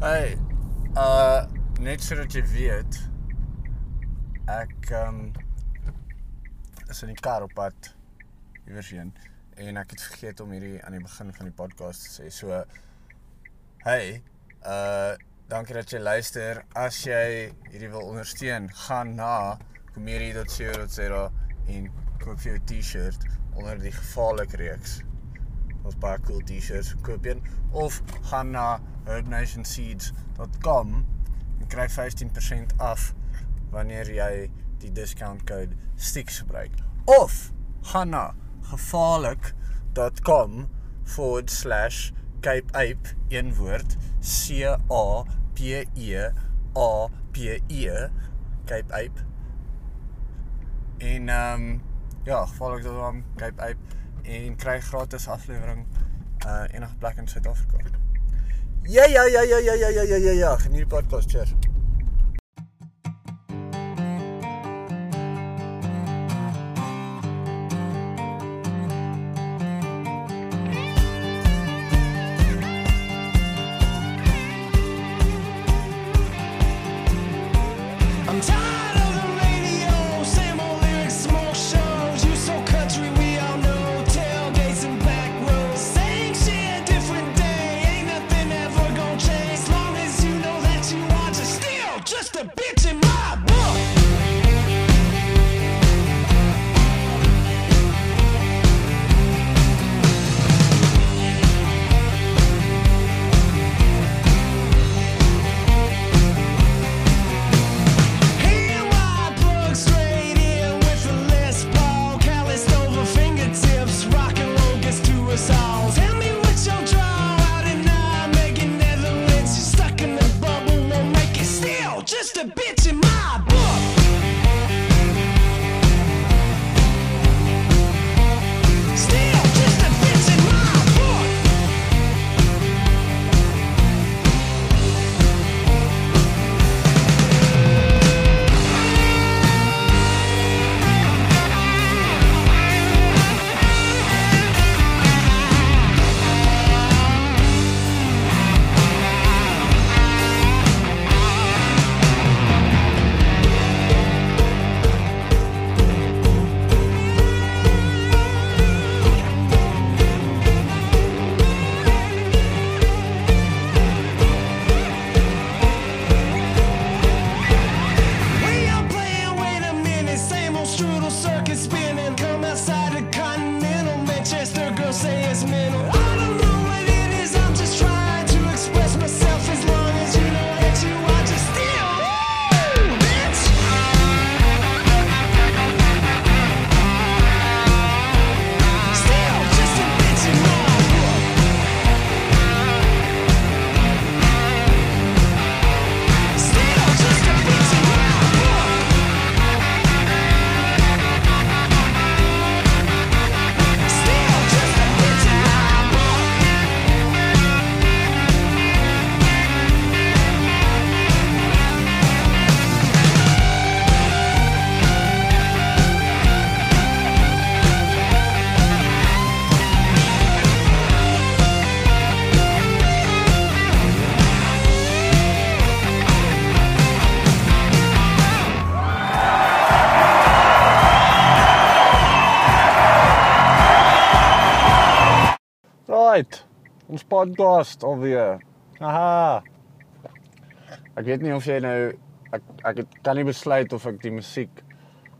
Hey, uh net sodat jy weet, ek um is in die kar op pad iewers heen en ek het vergeet om hierdie aan die begin van die podcast te sê. So hey, uh dankie dat jy luister. As jy hierdie wil ondersteun, gaan na comedy.co.za en koop vir jou 'n T-shirt onder die gevaarlike reeks. Ons baie cool T-shirts koop een of gaan na herbnationseeds.com en kry 15% af wanneer jy die discount code STICKS gebruik. Of gaan na gevaarlik.com forward slash Cape Ape een woord C A P E A P E Cape Ape en ehm um, ja, gevaarlik.com Cape Ape en kry gratis aflewering uh enige plek in Suid-Afrika. Ja ja ja ja ja ja ja ja ja ja, geniet die podcast, cheers. Right. Ons podcast alweer. Aha. Ek weet nie of jy nou ek ek het, kan nie besluit of ek die musiek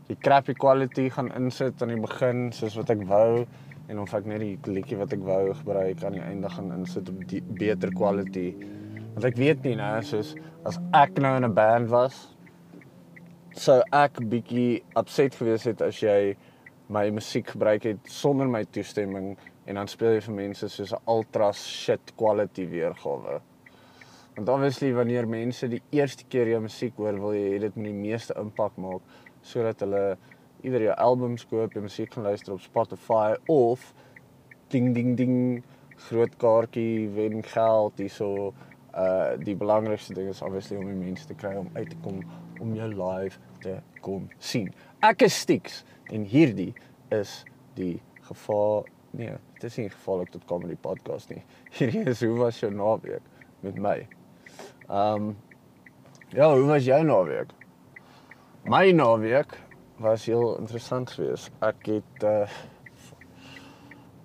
die crappy quality gaan insit aan die begin soos wat ek wou en of ek net die liedjie wat ek wou gebruik aan die einde gaan insit op die beter quality. Want ek weet nie nou soos as ek nou in 'n band was sou ek bietjie upset gewees het as jy my musiek gebruik het sonder my toestemming en dan speel jy vir mense soos 'n ultra shit quality weergawe. Want obviously wanneer mense die eerste keer jou musiek hoor, wil jy hê dit moet die meeste impak maak sodat hulle ieder jou albums koop, jou musiek gaan luister op Spotify of ding ding ding groot kaartjie wen geld hierso. Uh die belangrikste ding is obviously om die mense te kry om uit te kom om jou live te kom sien. Ek is Stix en hierdie is die gevaar nee, dit is nie gevaarlik tot comedy podcast nie. Hierdie is hoe was jou naweek met my. Ehm um, ja, hoe was jou naweek? My naweek was heel interessant geweest. Ek het uh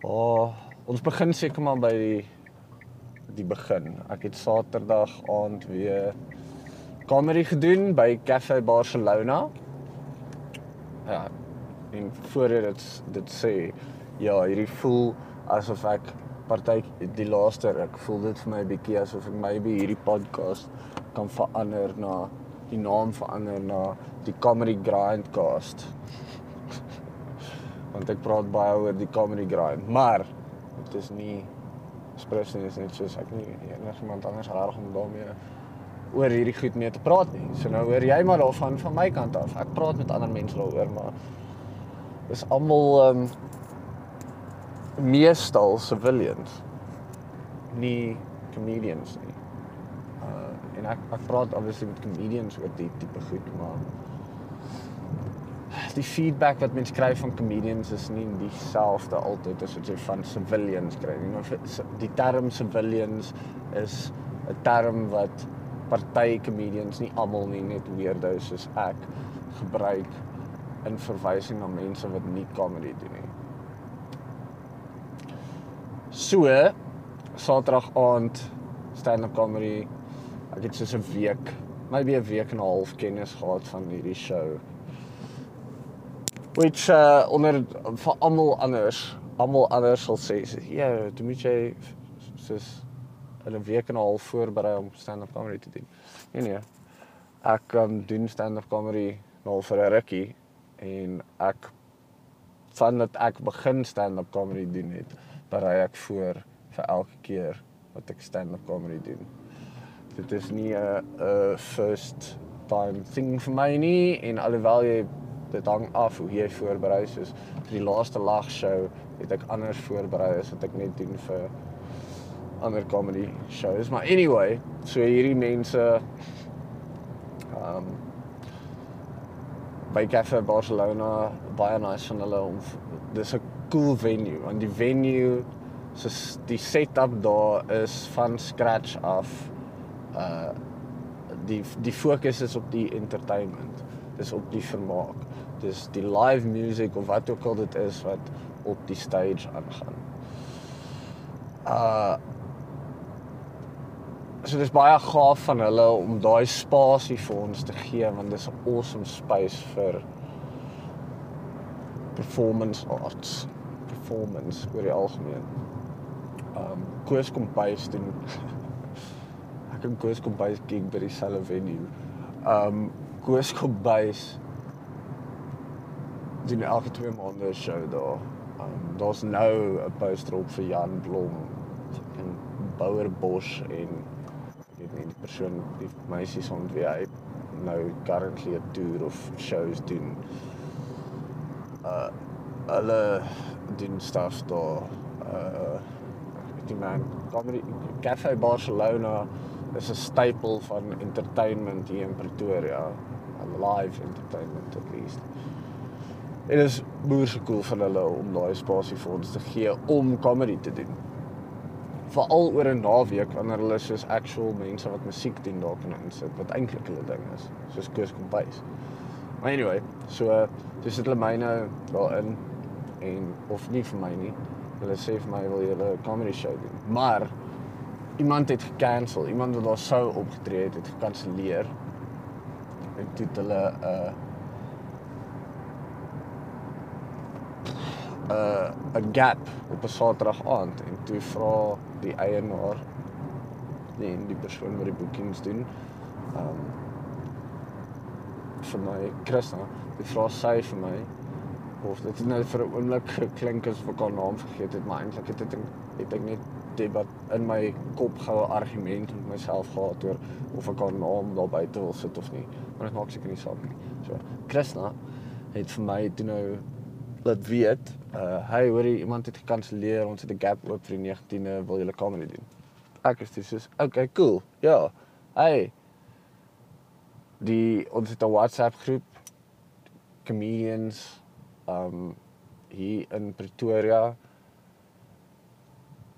oh, ons begin seker maar by die die begin. Ek het Saterdag aand weer comedy gedoen by Cafe Barcelona. Ja, en voor dit dit sê ja, hierdie voel asof ek party die laaste ek voel dit vir my 'n bietjie asof ek maybe hierdie podcast kan verander na die naam verander na die Comedy Grindcast. Want ek praat baie oor die Comedy Grind, maar dit is nie Espresso is net soos ek nie enigiemand anders reg om daarmee oor hierdie goed mee te praat nie. So nou hoor jy maar daarvan van my kant af. Ek praat met ander mense daaroor, maar is almal ehm um, meestal civilians nie comedians nie. Uh en ek ek praat obviously met comedians oor die tipe goed, maar die feedback wat mense kry van comedians is nie dieselfde altyd as wat jy van civilians kry nie. Maar die term civilians is 'n term wat party comedians nie almal nie net weirdos soos ek gebruik in verwysing na mense wat nie comedy doen nie. So Saterdag aand stand-up comedy. Ek het soos 'n week, maybe 'n week en 'n half kennis gehad van hierdie show. Which uh onder vir almal anders, almal anders sal sê, ja, jy moet jy soos 'n week en 'n half voorberei om stand-up comedy te doen. Nee nee. Ek um, doen stand-up comedy nou vir 'n rukkie en ek van dat ek begin stand-up comedy doen het, berei ek voor vir elke keer wat ek stand-up comedy doen. Dit is nie 'n first time thing vir my nie en alhoewel jy dit hang af hoe jy voorberei soos vir die laaste lag show het ek anders voorberei as wat ek net doen vir ander comedy shows. Maar anyway so hierdie mense um, by Cafe Barcelona baie nice van hulle om dis 'n cool venue want die venue so die setup daar is van scratch af uh die die fokus is op die entertainment dis op die vermaak dis die live music of wat ook al dit is wat op die stage aangaan. Uh so dis baie gaaf van hulle om daai spasie vir ons te gee want dis 'n awesome space vir performance arts performance oor die algemeen. Um Koos kom bys doen ek en Koos kom bys gig by dieselfde venue. Um Koos kom bys doen elke twee maande 'n show daar. Um daar's nou 'n poster op vir Jan Blom en Bouwer Bosch en nie die persoon die meisies ont wie hy nou currently 'n tour of shows doen. Uh hulle doen stuff daar. Uh die man comedy Cafe Barcelona is 'n stapel van entertainment hier in Pretoria. Live entertainment at least. Dit is boerse cool van hulle om daai spasie vir ons te gee om comedy te doen veral oor 'n naweek wanneer hulle soos actual mense wat musiek doen daar kan insit wat eintlik hulle ding is soos Koos Kombuis. Maar anyway, so dis dit hulle my nou daarin en of nie vir my nie. Hulle sê vir my wil jy 'n comedy show doen. Maar iemand het gekansel. Iemand wat daar sou opgetree het, het gekanselleer. Toe het hulle 'n uh, 'n uh, 'n gap op 'n Saterdag aand en toe vra die eienaar nee, die persoon wat die boekings doen, ehm um, vir my Christa, die vra sy vir my of dit nou vir 'n oomblik geklink as of ek haar naam vergeet het, maar eintlik het dit het ek net debat in my kop gehou argument met myself gehad oor of ek haar naam daar buite wil sit of nie. Maar dit maak seker nie saak nie. So, Christa het vir my toe nou laat weet, uh hey, hoorie, iemand het gekanselleer, ons het 'n gap oop vir die 19de, wil julle comedy doen? Ek is dis okay, cool. Ja. Hey. Die ons het 'n WhatsApp groep comedians um hier in Pretoria.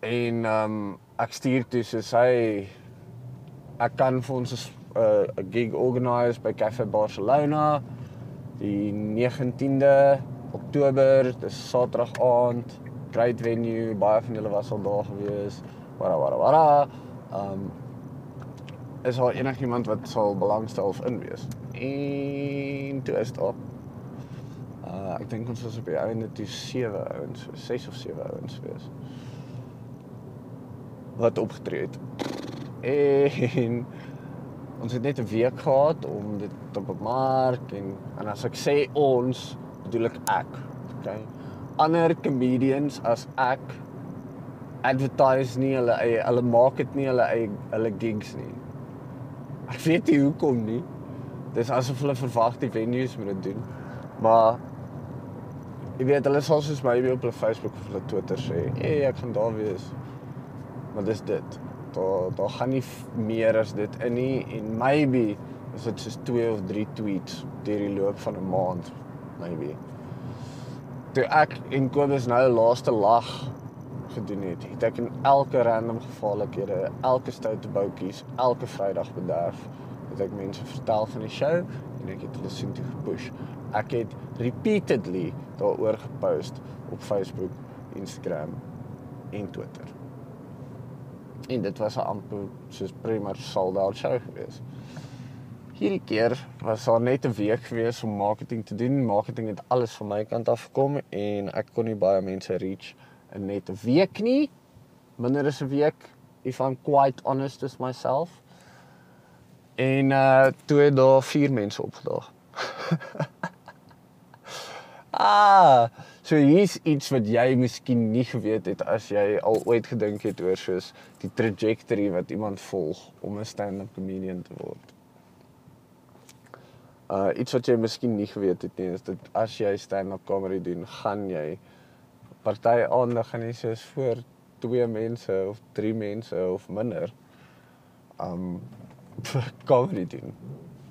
En um ek stuur toe soos hy ek kan vir ons 'n 'n gig organise by Cafe Barcelona die 19de Oktober, dis Saterdag aand. Great venue, baie van julle was al daar gewees. Wara wara wara. Um is daar enigiemand wat sal belangstel of in wees? En toe is daar uh ek dink ons was op die einde toe 7 ouens, 6 of 7 ouens wees. Wat opgetree het. En ons het net 'n week gehad om dit te bemark en en as ek sê ons, bedoel ek ek. Okay. Ander comedians as ek advertise nie hulle eie hulle maak dit nie hulle eie hulle gigs nie. Ek weet nie hoekom nie. Dis asof hulle verwag die venues moet dit doen. Maar jy weet hulle sal soos maybe op hulle Facebook of hulle Twitter sê, "Hey, ek gaan daar wees." Maar dis dit. Daar daar gaan nie meer as dit in nie en maybe is dit soos 2 of 3 tweets deur die loop van 'n maand maybe. Toe ek en Kobus nou laaste lag gedoen het, het ek in elke random gevaarlikhede, elke stoute boutjies, elke Vrydag bederf, het ek mense vertel van die show en ek het hulle sien toe gepush. Ek het repeatedly daaroor gepost op Facebook, Instagram en Twitter. En dit was 'n amper soos much sold out show gewees. Hierdie keer was daar net 'n week gewees om marketing te doen. Marketing het alles van my kant af gekom en ek kon nie baie mense reach in net 'n week nie. Minder as 'n week if I'm quite honest with myself. En uh toe het daar vier mense opgedaag. ah, so hier's iets wat jy miskien nie geweet het as jy al ooit gedink het oor soos die trajectory wat iemand volg om 'n stand-up comedian te word. Uh iets wat jy miskien nie geweet het nie is dat as jy stand-up comedy doen, gaan jy party aande gaan jy soos voor twee mense of drie mense of minder um comedy doen.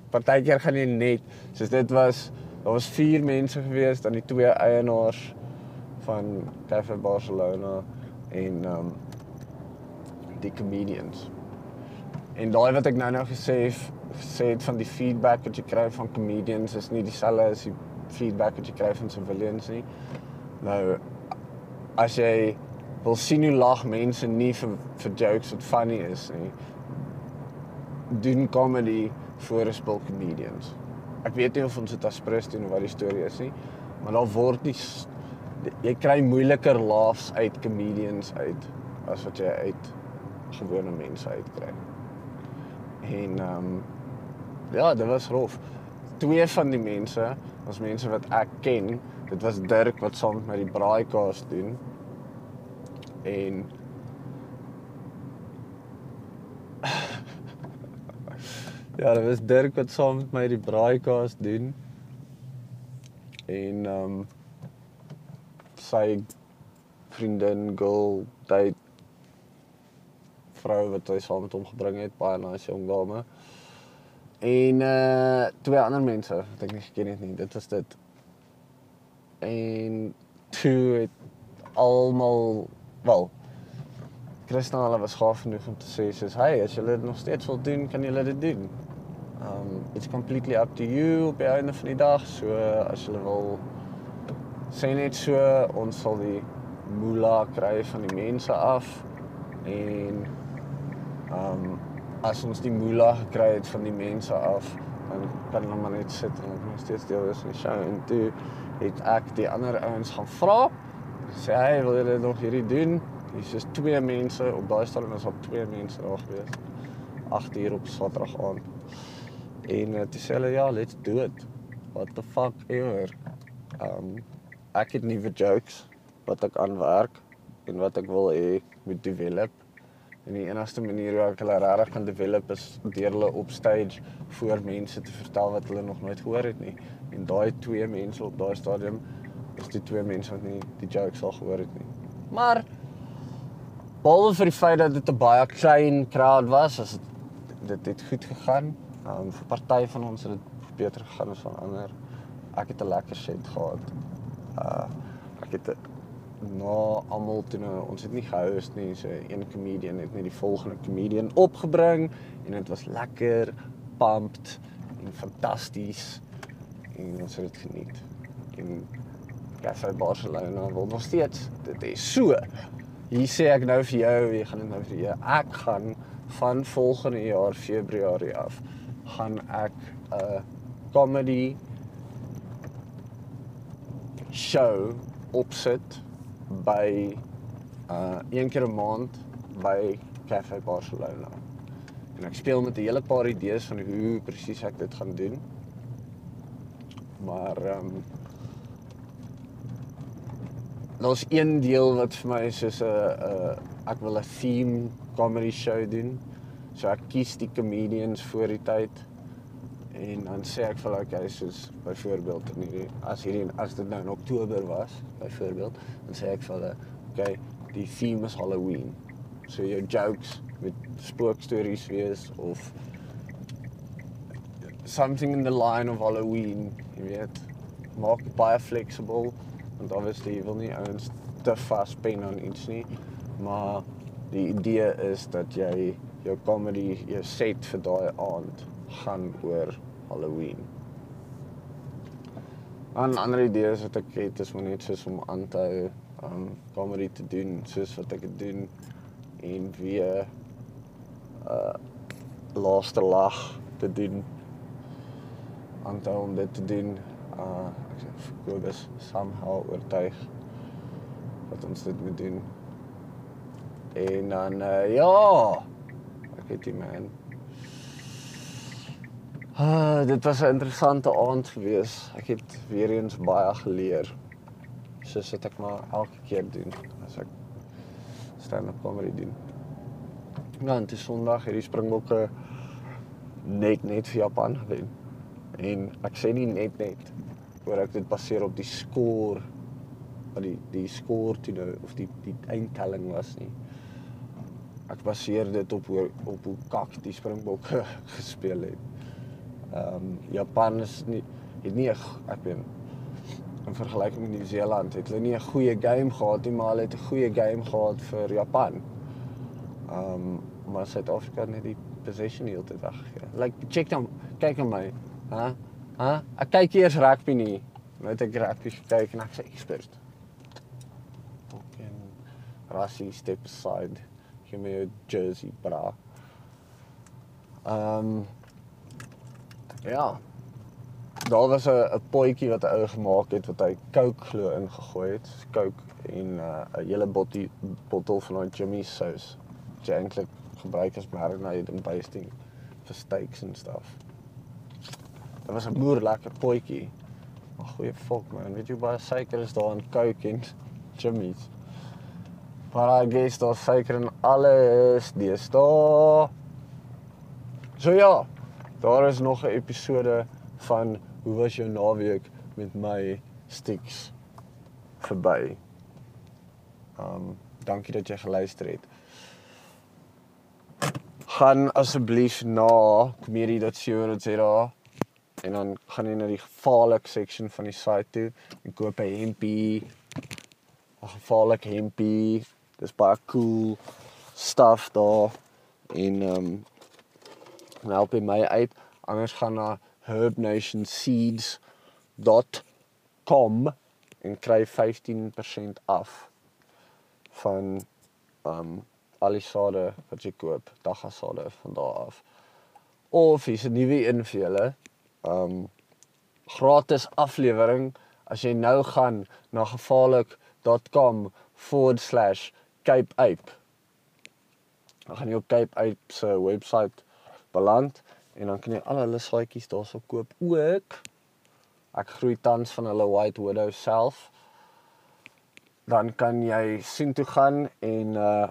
Partykeer gaan jy net soos dit was daar was vier mense gewees dan die twee eienaars van Cafe Barcelona en um die comedians. En daai wat ek nou nou gesê het, gesê het van die feedback wat jy kry van comedians is nie dieselfde as die feedback wat jy kry van civilians nie. Nou as jy wil sien hoe lag mense nie vir vir jokes wat funny is nie. Doen comedy voor 'n spul comedians. Ek weet nie of ons dit as prins doen of wat die storie is nie, maar daar word nie jy kry moeiliker laughs uit comedians uit as wat jy uit gewone mense uitkry. En ehm um, ja, dit was rof. Twee van die mense was mense wat ek ken. Dit was Dirk wat saam met my die braaikaas doen. En Ja, dit was Dirk wat saam met my die braaikaas doen. En ehm um, sy vriendin, girl, date vrou wat hy saam met hom gebring het, baie nice jong dame. En uh twee ander mense ek nie geken het nie. Dit was dit. En toe het almal wel Christina hulle was gaaf genoeg om te sê soos hey, as julle dit nog steeds wil doen, kan julle dit doen. Um it's completely up to you op die einde van die dag. So as julle wil sê net so ons sal die moolah kry van die mense af en um as ons die moolah gekry het van die mense af dan kan hulle maar net sit en nog steeds deel wees van die show. En toe het ek die ander ouens gaan vra. Sê hy wil julle nog hierdie doen? Hier's is twee mense op daai stadium was al twee mense daar gewees 8 uur op Saterdag aand. En uh, toe sê hulle ja let's do it. What the fuck ever um ek het nuwe jokes wat ek aanwerk en wat ek wil hê moet develop En die enigste manier hoe ek hulle regtig kan develop is deur hulle op stage voor mense te vertel wat hulle nog nooit gehoor het nie. En daai twee mense op daai stadium is die twee mense wat nie die jokes al gehoor het nie. Maar behalwe vir die feit dat dit 'n baie klein crowd was, was dit dit het goed gegaan. Um vir party van ons het dit beter gegaan as van ander. Ek het 'n lekker set gehad. Uh ek het 'n na almal toe nou ons het nie gehost nie, so een comedian het net die volgende comedian opgebring en dit was lekker, pumped en fantasties en ons het dit geniet. En Cafe Barcelona wil nog steeds dit is so. Hier sê ek nou vir jou, wie gaan dit nou vir jou? Ek gaan van volgende jaar Februarie af gaan ek 'n uh, comedy show opsit by uh een keer 'n maand by Cafe Barcelona. En ek speel met 'n hele paar idees van hoe presies ek dit gaan doen. Maar ehm um, daar's een deel wat vir my soos 'n 'n ek wil 'n theme comedy show doen. So ek kies die comedians voor die tyd en dan sê ek vir hulle okay soos byvoorbeeld in hierdie as hierdie as dit nou in Oktober was byvoorbeeld dan sê ek vir hulle okay die theme is Halloween. So jou jokes met spookstories wees of something in the line of Halloween, jy weet. Maak baie flexible want obviously jy wil nie ouens te vaspen aan iets nie, maar die idee is dat jy jou comedy, jou set vir daai aand gaan oor Halloween. 'n Ander idee is wat ek het is om net soos om aan te hou um comedy te doen soos wat ek doen en weer uh laaste lag te doen aanhou om dit te doen. Uh ek sê Kobus somehow oortuig dat ons dit moet doen. En dan uh ja, ek het die man. Ah, dit was 'n interessante aand gewees. Ek het weer eens baie geleer. Soos wat ek maar elke keer doen as ek stand-up comedy doen. En dit is Sondag hierdie Springbokke net net vir Japan gewen. En ek sê nie net net oor ek dit baseer op die skoor wat die die skoor toe nou of die die eindtelling was nie. Ek baseer dit op hoe op hoe kak die Springbokke gespeel het. Ehm um, Japan is nie het nie ek weet in vergelyking met Nieu-Seeland het hulle nie 'n goeie game gehad nie, maar hulle het 'n goeie game gehad vir Japan. Ehm um, maar Suid-Afrika het net die possession heeltyd weggegee. Like check dan kyk aan my. Hæ? Hæ? Ek kyk eers rugby nie. Nou het ek rugby gekyk en ek sê expert. Fucking Rassie step aside. Give me a jersey, bra. Ehm um, ja. Daar was 'n 'n potjie wat 'n ou gemaak het wat hy Coke glo ingegooi het. Coke en 'n uh, 'n hele bottie bottel van daai Jimmy. Wat jy eintlik gebruik as marinade en basting vir steaks en stuff. Dit was 'n boer lekker potjie. Maar goeie fok man, weet jy baie suiker is daar in Coke en Jimmy's? Maar I guess daar suiker in alles deesdae. So ja, daar is nog 'n episode van hoe was jou naweek met my sticks verby. Um dankie dat jy geluister het. Gaan asseblief na comedy.co.za en dan gaan jy na die gevaarlik section van die site toe en koop 'n hempie. 'n Gevaarlik hempie. Dis baie cool stuff daar en um en help jy my uit. Anders gaan na herbnationseeds.com en kry 15% af van um al die sade wat jy koop, daggasade van daar af. Of hier's 'n nuwe een vir julle. Um gratis aflewering as jy nou gaan na gevaarlik.com/cape ape. Dan gaan jy op Cape Ape se webwerf beland en dan kan jy al hulle saaitjies daarso koop ook. Ek groei tans van hulle White Widow self. Dan kan jy sien toe gaan en uh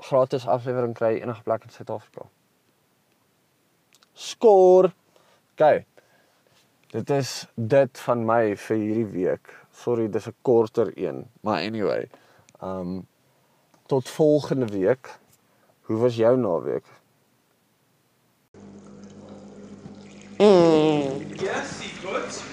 gratis aflewering kry enige plek in Suid-Afrika. Skoor. OK. Dit is dit van my vir hierdie week. Sorry, dis 'n korter een, maar anyway. Um tot volgende week. Hoe was jou naweek? Yes, goed.